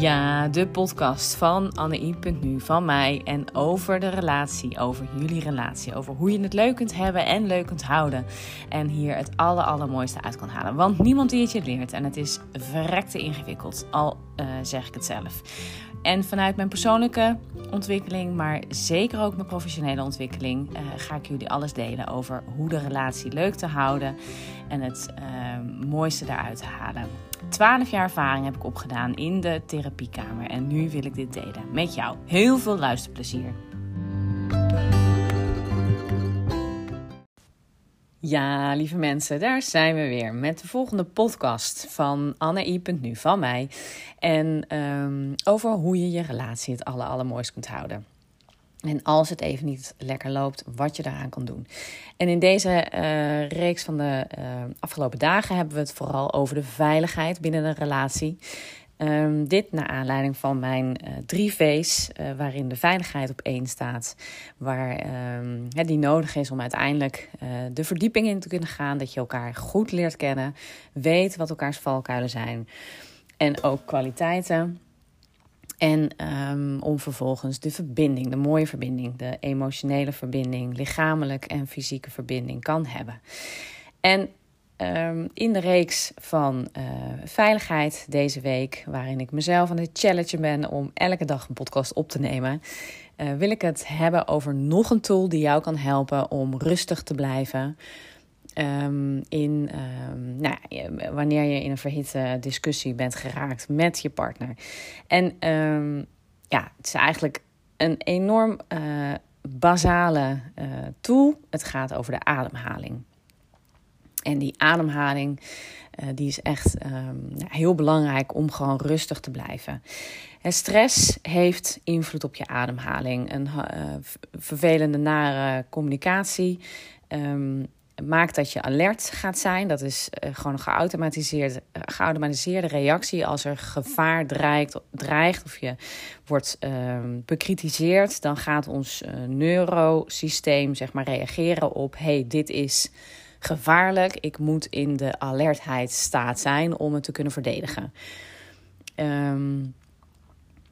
Ja, de podcast van Anne.nu van mij en over de relatie, over jullie relatie, over hoe je het leuk kunt hebben en leuk kunt houden en hier het aller allermooiste uit kan halen. Want niemand die het je leert en het is verrekte ingewikkeld, al uh, zeg ik het zelf. En vanuit mijn persoonlijke ontwikkeling, maar zeker ook mijn professionele ontwikkeling, uh, ga ik jullie alles delen over hoe de relatie leuk te houden en het uh, mooiste daaruit te halen. 12 jaar ervaring heb ik opgedaan in de therapiekamer en nu wil ik dit delen met jou. Heel veel luisterplezier. Ja, lieve mensen, daar zijn we weer met de volgende podcast van Anne.nu van mij. En um, over hoe je je relatie het aller, allermooist kunt houden. En als het even niet lekker loopt, wat je daaraan kan doen. En in deze uh, reeks van de uh, afgelopen dagen hebben we het vooral over de veiligheid binnen een relatie. Um, dit naar aanleiding van mijn uh, drie V's, waarin de veiligheid op één staat. Waar ja, die nodig is om uiteindelijk de verdieping in te kunnen gaan. Dat je elkaar goed leert kennen, weet wat elkaars valkuilen zijn. En ook kwaliteiten. En um, om vervolgens de verbinding, de mooie verbinding, de emotionele verbinding, lichamelijk en fysieke verbinding kan hebben. En um, in de reeks van uh, veiligheid deze week, waarin ik mezelf aan het challenge ben om elke dag een podcast op te nemen, uh, wil ik het hebben over nog een tool die jou kan helpen om rustig te blijven. Um, in, um, nou, wanneer je in een verhitte discussie bent geraakt met je partner. En ja, het is eigenlijk een enorm uh, basale tool. Het gaat over de ademhaling. En die ademhaling uh, die is echt heel belangrijk om gewoon rustig te blijven. En stress heeft invloed op je ademhaling. Een vervelende, nare communicatie maakt dat je alert gaat zijn. Dat is gewoon een geautomatiseerde, geautomatiseerde reactie als er gevaar dreigt, dreigt of je wordt uh, bekritiseerd. Dan gaat ons neurosysteem zeg maar, reageren op: hey, dit is gevaarlijk. Ik moet in de alertheidsstaat zijn om het te kunnen verdedigen.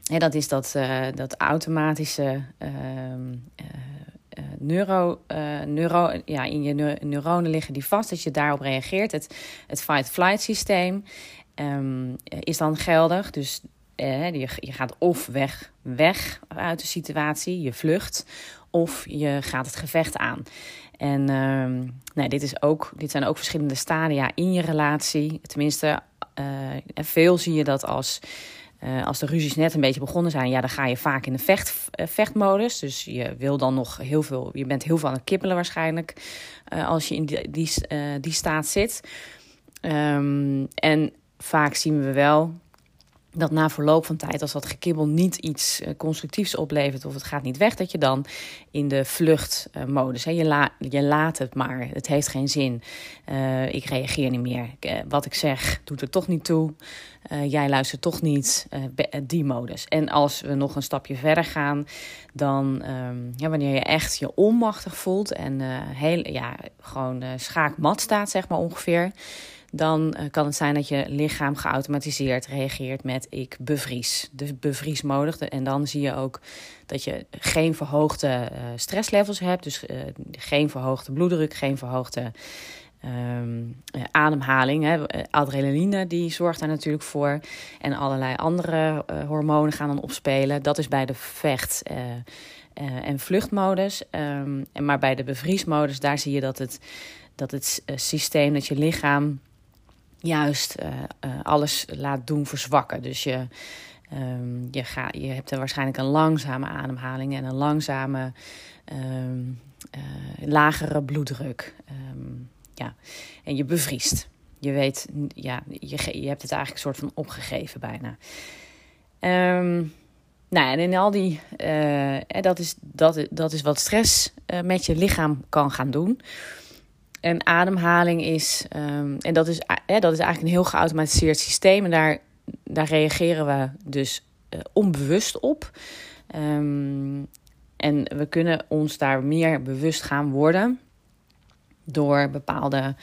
En dat is dat, dat automatische ehm, uh, neuro, uh, neuro, ja, in je neuronen liggen die vast, dat je daarop reageert. Het, het fight-flight systeem um, is dan geldig. Dus je, je gaat of weg, weg uit de situatie, je vlucht, of je gaat het gevecht aan. En nou, dit, is ook, dit zijn ook verschillende stadia in je relatie. Tenminste, veel zie je dat als uh, als de ruzies net een beetje begonnen zijn, ja, dan ga je vaak in de vecht, uh, vechtmodus. Dus je wil dan nog heel veel, je bent heel veel aan het kippelen waarschijnlijk als je in die, die, staat zit. Um, en vaak zien we wel dat na verloop van tijd, als dat gekibbel niet iets uh, constructiefs oplevert of het gaat niet weg, dat je dan in de vluchtmodus, uh, je, je laat het maar, het heeft geen zin, uh, ik reageer niet meer, wat ik zeg doet er toch niet toe, jij luistert toch niet, die modus. En als we nog een stapje verder gaan, dan um, ja, wanneer je echt je onmachtig voelt en heel, ja, gewoon schaakmat staat, zeg maar ongeveer dan uh, kan het zijn dat je lichaam geautomatiseerd reageert met ik bevries. Dus bevriesmodus. En dan zie je ook dat je geen verhoogde uh, stresslevels hebt. Dus uh, geen verhoogde bloeddruk, geen verhoogde um, ademhaling. Hè. Adrenaline die zorgt daar natuurlijk voor. En allerlei andere hormonen gaan dan opspelen. Dat is bij de vecht- en vluchtmodus. Um, en maar bij de bevriesmodus, daar zie je dat het, dat het systeem, dat je lichaam juist uh, uh, alles laat doen verzwakken. Dus je, um, je, ga, je hebt er waarschijnlijk een langzame ademhaling en een langzame, um, uh, lagere bloeddruk. Um, ja. En je bevriest. Je weet, ja, je, je hebt het eigenlijk een soort van opgegeven bijna. nou, en in al die, dat, is, dat, dat is wat stress met je lichaam kan gaan doen. En ademhaling is, um, en dat is, dat is eigenlijk een heel geautomatiseerd systeem. En daar, daar reageren we dus uh, onbewust op. Um, en we kunnen ons daar meer bewust gaan worden door bepaalde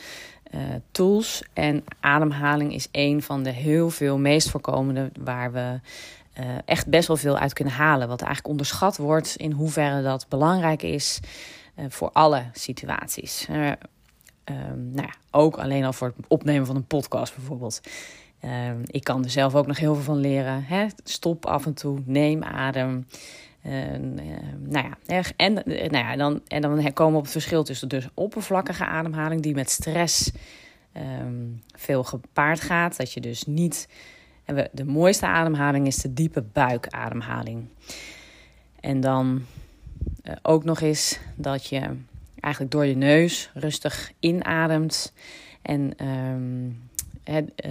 tools. En ademhaling is een van de heel veel meest voorkomende waar we echt best wel veel uit kunnen halen. Wat eigenlijk onderschat wordt in hoeverre dat belangrijk is voor alle situaties. Um, nou ja, ook alleen al voor het opnemen van een podcast bijvoorbeeld. Um, ik kan er zelf ook nog heel veel van leren. Hè? Stop af en toe, neem adem. Uh, nou ja, en, nou ja, dan, en dan komen we op het verschil tussen dus oppervlakkige ademhaling, die met stress veel gepaard gaat. Dat je dus niet. De mooiste ademhaling is de diepe buikademhaling. En dan uh, ook nog eens dat je eigenlijk door je neus rustig inademt en um,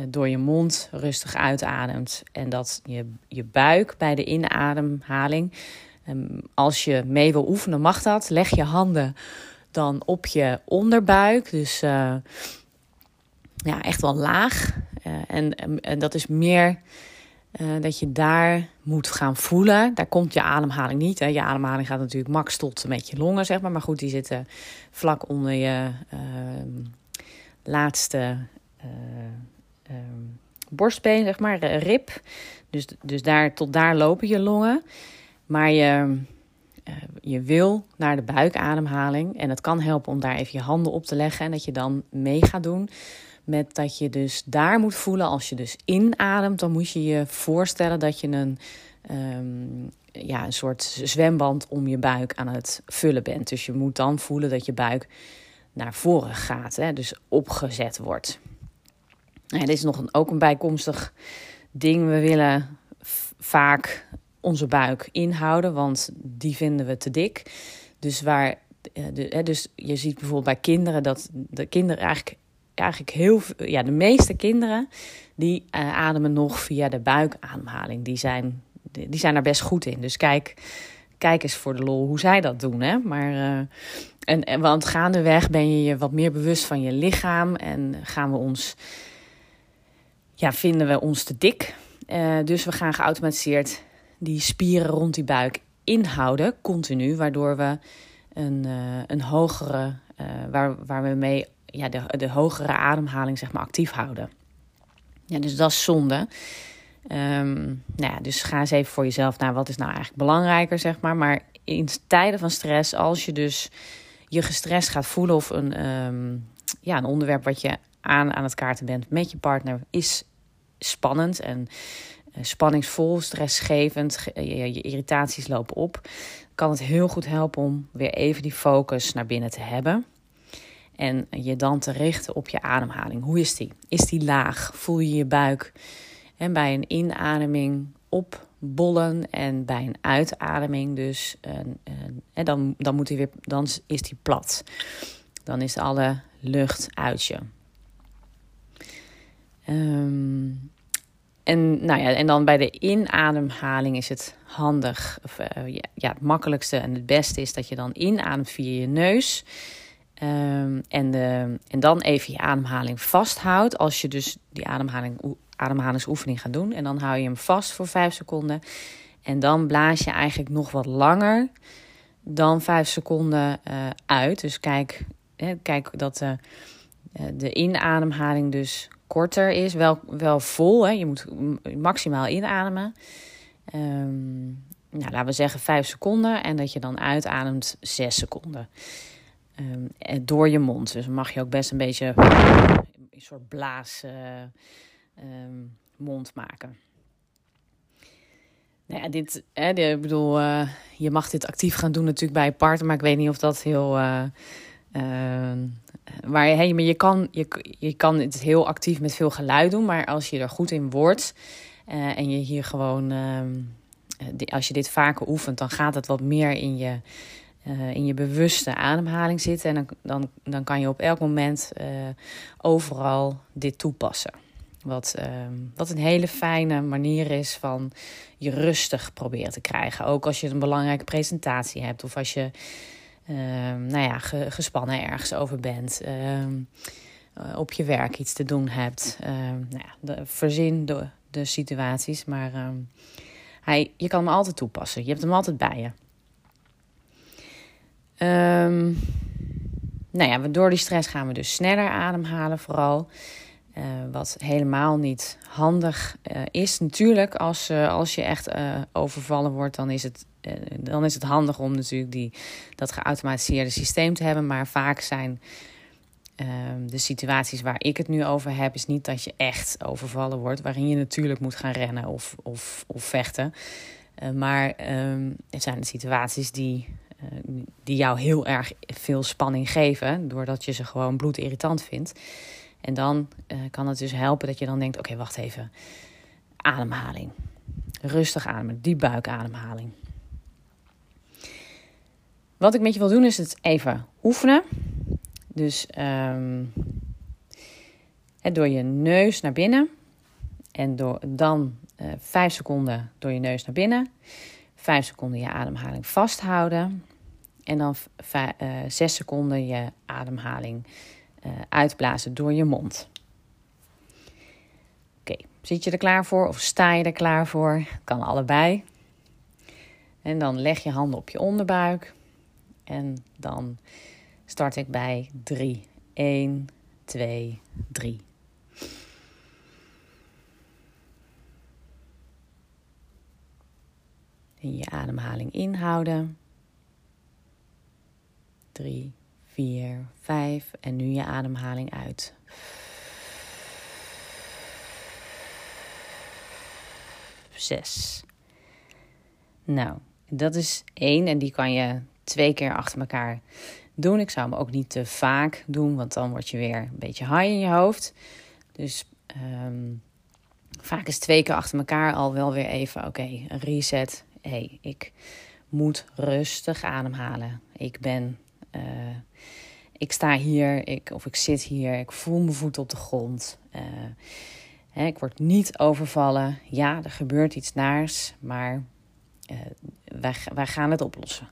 door je mond rustig uitademt. En dat je, je buik bij de inademhaling, um, als je mee wil oefenen, mag dat. Leg je handen dan op je onderbuik. Dus uh, ja, echt wel laag. Uh, en, en dat is meer uh, dat je daar moet gaan voelen. Daar komt je ademhaling niet. Hè. Je ademhaling gaat natuurlijk max tot met je longen, zeg maar. Maar goed, die zitten vlak onder je uh, laatste uh, borstbeen, zeg maar, rib. Dus, dus daar, tot daar lopen je longen. Maar je, je wil naar de buikademhaling. En het kan helpen om daar even je handen op te leggen. En dat je dan mee gaat doen met dat je dus daar moet voelen, als je dus inademt, dan moet je je voorstellen dat je een, um, ja, een soort zwemband om je buik aan het vullen bent. Dus je moet dan voelen dat je buik naar voren gaat, hè, dus opgezet wordt. Nou, dit is nog een, ook een bijkomstig ding. We willen vaak onze buik inhouden, want die vinden we te dik. Dus waar dus je ziet bijvoorbeeld bij kinderen dat de kinderen eigenlijk eigenlijk heel ja, de meeste kinderen die uh, ademen nog via de buikademhaling. Die zijn, die zijn er best goed in. Dus kijk, kijk eens voor de lol hoe zij dat doen. Hè? Maar, uh, en, en, want gaandeweg ben je je wat meer bewust van je lichaam en gaan we ons, ja, vinden we ons te dik. Uh, dus we gaan geautomatiseerd die spieren rond die buik inhouden, continu, waardoor we een, een hogere, waar, waar we mee ja, de, de hogere ademhaling zeg maar, actief houden. Ja, dus dat is zonde. Um, nou ja, dus ga eens even voor jezelf naar wat is nou eigenlijk belangrijker, zeg maar. Maar in tijden van stress, als je dus je gestrest gaat voelen of een, um, ja, een onderwerp wat je aan, aan het kaarten bent met je partner, is spannend en uh, spanningsvol, stressgevend, je irritaties lopen op, kan het heel goed helpen om weer even die focus naar binnen te hebben. En je dan te richten op je ademhaling. Hoe is die? Is die laag? Voel je je buik? En bij een inademing opbollen en bij een uitademing dus, en dan, dan, moet hij weer, dan is die plat. Dan is alle lucht uit je. Um, en, nou ja, en dan bij de inademhaling is het handig, of, uh, ja, ja, het makkelijkste en het beste is dat je dan inademt via je neus. Um, en, de, en dan even je ademhaling vasthoudt. Als je dus die ademhaling, ademhalingsoefening gaat doen. En dan hou je hem vast voor 5 seconden. En dan blaas je eigenlijk nog wat langer dan 5 seconden uh, uit. Dus kijk, hè, kijk dat de, uh, de inademhaling dus korter is. Wel, wel vol, hè. je moet maximaal inademen. Um, nou, laten we zeggen 5 seconden. En dat je dan uitademt 6 seconden. Um, door je mond. Dus mag je ook best een beetje een soort blaas uh, um, mond maken. Nou ja, dit, hè, ik bedoel, uh, je mag dit actief gaan doen natuurlijk bij je partner, maar ik weet niet of dat heel. Uh, maar, hey, maar je, kan, je, je kan het heel actief met veel geluid doen, maar als je er goed in wordt en je hier gewoon, als je dit vaker oefent, dan gaat het wat meer in je uh, in je bewuste ademhaling zitten. En dan, dan, dan kan je op elk moment uh, overal dit toepassen. Wat, uh, wat een hele fijne manier is van je rustig proberen te krijgen. Ook als je een belangrijke presentatie hebt of als je ehm, nou ja, ge, gespannen ergens over bent. Ehm, eh, op je werk iets te doen hebt. nou ja, de, verzin de, de situaties, maar hij, je kan hem altijd toepassen. Je hebt hem altijd bij je. Um, nou ja, door die stress gaan we dus sneller ademhalen, vooral. Uh, wat helemaal niet handig uh, is. Natuurlijk, als, uh, als je echt overvallen wordt, dan is, het, dan is het handig om natuurlijk die, dat geautomatiseerde systeem te hebben. Maar vaak zijn ehm, de situaties waar ik het nu over heb, is niet dat je echt overvallen wordt, waarin je natuurlijk moet gaan rennen of, of, of vechten. maar um, er zijn situaties die die jou heel erg veel spanning geven, doordat je ze gewoon bloedirritant vindt. En dan uh, kan het dus helpen dat je dan denkt: oké, wacht even. Ademhaling. Rustig ademen, die buikademhaling. Wat ik met je wil doen is het even oefenen. Dus um, door je neus naar binnen. En door, dan uh, vijf seconden door je neus naar binnen. Vijf seconden je ademhaling vasthouden. En dan uh, zes seconden je ademhaling uh, uitblazen door je mond. Oké, zit je er klaar voor of sta je er klaar voor? Kan allebei. En dan leg je handen op je onderbuik. En dan start ik bij 3. 1, 2, 3. En je ademhaling inhouden. 3, 4, 5 en nu je ademhaling uit. Zes. Nou, dat is één en die kan je twee keer achter elkaar doen. Ik zou hem ook niet te vaak doen, want dan word je weer een beetje high in je hoofd. Dus um, vaak is twee keer achter elkaar al wel weer even, oké, reset. Hey, ik moet rustig ademhalen. Ik ben uh, ik sta hier, ik, of ik zit hier, ik voel mijn voet op de grond. Uh, hè, ik word niet overvallen. Ja, er gebeurt iets naars, maar uh, wij, wij gaan het oplossen.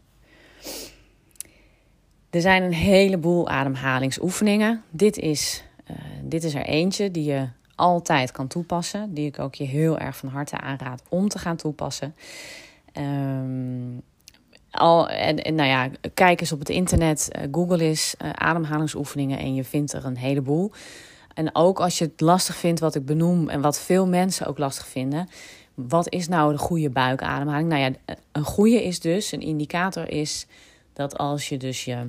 Er zijn een heleboel ademhalingsoefeningen. Dit is, dit is er eentje die je altijd kan toepassen. Die ik ook je heel erg van harte aanraad om te gaan toepassen. Um, al, en, nou ja, kijk eens op het internet, uh, Google eens uh, ademhalingsoefeningen en je vindt er een heleboel. En ook als je het lastig vindt wat ik benoem en wat veel mensen ook lastig vinden. Wat is nou de goede buikademhaling? Nou ja, een goede is dus, een indicator is dat als je dus je,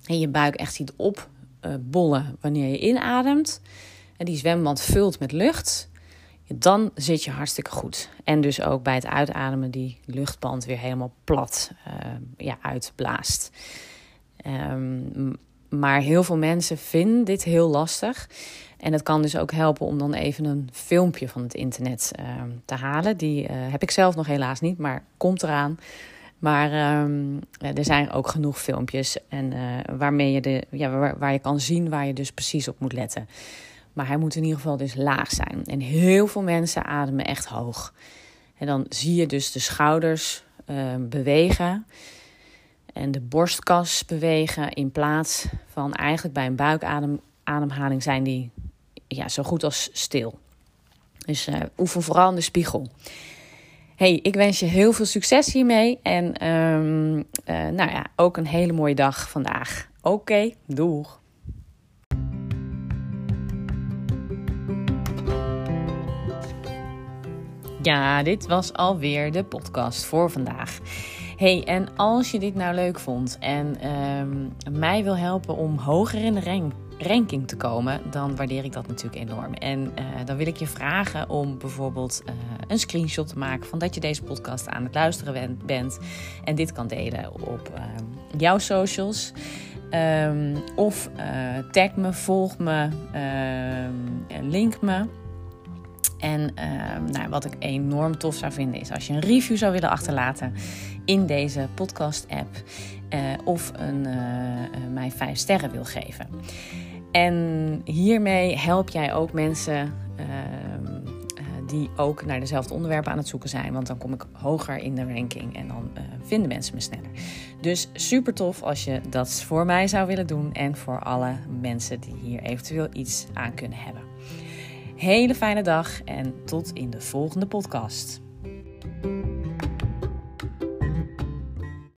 je buik echt ziet opbollen wanneer je inademt. En die zwemband vult met lucht dan zit je hartstikke goed. En dus ook bij het uitademen die luchtband weer helemaal plat uh, ja, uitblaast. Um, maar heel veel mensen vinden dit heel lastig. En het kan dus ook helpen om dan even een filmpje van het internet uh, te halen. Die uh, heb ik zelf nog helaas niet, maar komt eraan. Maar um, er zijn ook genoeg filmpjes en, waarmee je de, ja, waar je kan zien waar je dus precies op moet letten. Maar hij moet in ieder geval dus laag zijn. En heel veel mensen ademen echt hoog. En dan zie je dus de schouders uh, bewegen. En de borstkas bewegen. In plaats van eigenlijk bij een buikademhaling zijn die ja, zo goed als stil. Dus uh, oefen vooral in de spiegel. Hey, ik wens je heel veel succes hiermee. En um, nou ja, ook een hele mooie dag vandaag. Oké, doeg! Ja, dit was alweer de podcast voor vandaag. Hey, en als je dit nou leuk vond en um, mij wil helpen om hoger in de rank, ranking te komen, dan waardeer ik dat natuurlijk enorm. En uh, dan wil ik je vragen om bijvoorbeeld uh, een screenshot te maken van dat je deze podcast aan het luisteren bent en dit kan delen op uh, jouw socials. Um, of uh, tag me, volg me, link me. En uh, nou, wat ik enorm tof zou vinden is als je een review zou willen achterlaten in deze podcast-app. Uh, of een, uh, mij vijf sterren wil geven. En hiermee help jij ook mensen ehm, die ook naar dezelfde onderwerpen aan het zoeken zijn. Want dan kom ik hoger in de ranking en dan vinden mensen me sneller. Dus super tof als je dat voor mij zou willen doen en voor alle mensen die hier eventueel iets aan kunnen hebben. Hele fijne dag en tot in de volgende podcast.